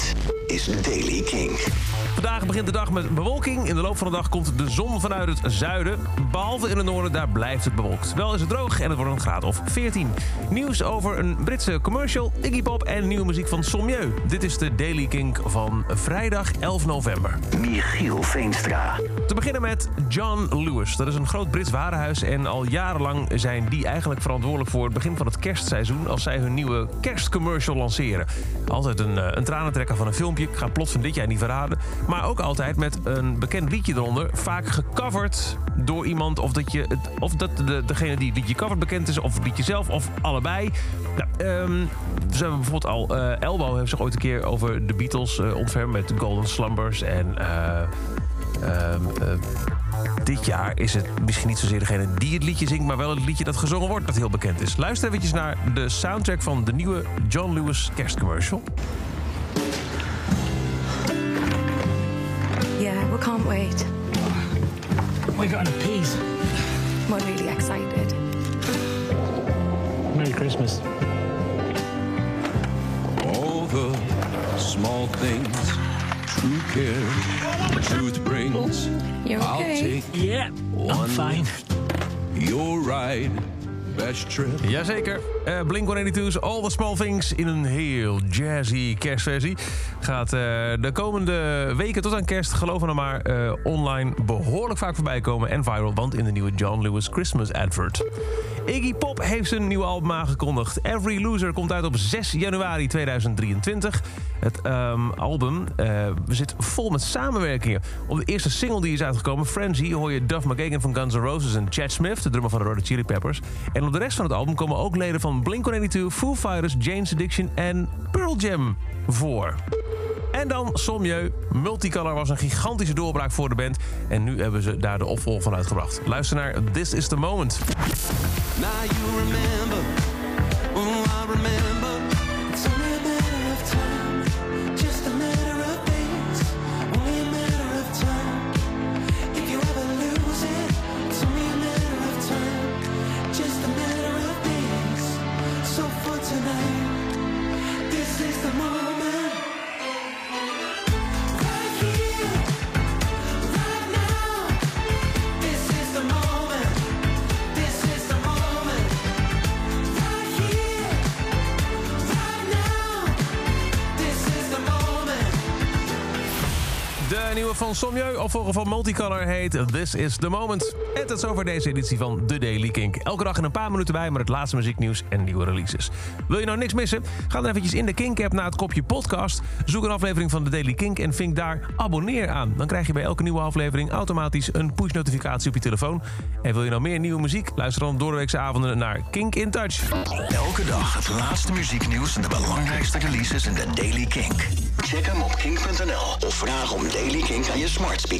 Dit is Daily King. Vandaag begint de dag met bewolking. In de loop van de dag komt de zon vanuit het zuiden. Behalve in het noorden, daar blijft het bewolkt. Wel is het droog en het wordt een graad of 14. Nieuws over een Britse commercial, Iggy Pop en nieuwe muziek van Sommieu. Dit is de Daily Kink van vrijdag 11 november. Michiel Veenstra. Te beginnen met John Lewis. Dat is een groot Brits warenhuis en al jarenlang zijn die eigenlijk verantwoordelijk voor het begin van het kerstseizoen als zij hun nieuwe kerstcommercial lanceren. Altijd een, eh, een tranentrekker van een filmpje. Ik ga plots van dit jaar niet verraden. Maar ook altijd met een bekend liedje eronder. Vaak gecoverd door iemand. Of dat, je het, of dat de, degene die het liedje covert bekend is. Of het liedje zelf. Of allebei. Nou, ehm, ze hebben bijvoorbeeld al... eh, Elbow heeft zich ooit een keer over de Beatles eh ontfermd. Met Golden Slumbers. En... eh, ehm, eh, dit jaar is het misschien niet zozeer degene die het liedje zingt... maar wel het liedje dat gezongen wordt dat heel bekend is. Luister eventjes naar de soundtrack van de nieuwe John Lewis kerstcommercial. Yeah, we can't wait. We got an appease. We're really excited. Merry Christmas. all the small things true care truth brings You're i'll okay. take Yeah, I'm One. fine. your ride best trip Jazeker. Eh Blink-182's All the Small Things in een heel jazzy kerstversie. Gaat eh, de komende weken tot aan kerst, geloof me maar, eh, online behoorlijk vaak voorbij komen en viral, want in de nieuwe John Lewis Christmas advert. Iggy Pop heeft zijn nieuwe album aangekondigd. Every Loser komt uit op 6 januari 2023. Het ehm, album eh, zit vol met samenwerkingen. Op de eerste single die is uitgekomen, Frenzy, hoor je Duff McKagan van Guns N' Roses en Chad Smith, de drummer van de Hot Chili Peppers. En op de rest van het album komen ook leden van Blink-182, Foo Fighters, Jane's Addiction en Pearl Jam voor. En dan Sommieu. Multicolor was een gigantische doorbraak voor de band. En nu hebben ze daar de opvolger van uitgebracht. Luister naar This is the Moment. now you remember De nieuwe van Sommieu, opvolger van Multicolor, heet This is the Moment. En tot zover deze editie van The Daily Kink. Elke dag in een paar minuten bij met het laatste muzieknieuws en nieuwe releases. Wil je nou niks missen? Ga dan eventjes in de Kink-app naar het kopje podcast. Zoek een aflevering van The Daily Kink en vink daar abonneer aan. Dan krijg je bij elke nieuwe aflevering automatisch een push-notificatie op je telefoon. En wil je nou meer nieuwe muziek? Luister dan door de weekse avonden naar Kink in Touch. Elke dag het laatste muzieknieuws en de belangrijkste releases in de Daily Kink. Check hem op kink.nl of vraag om Daily Kink aan je smart speaker.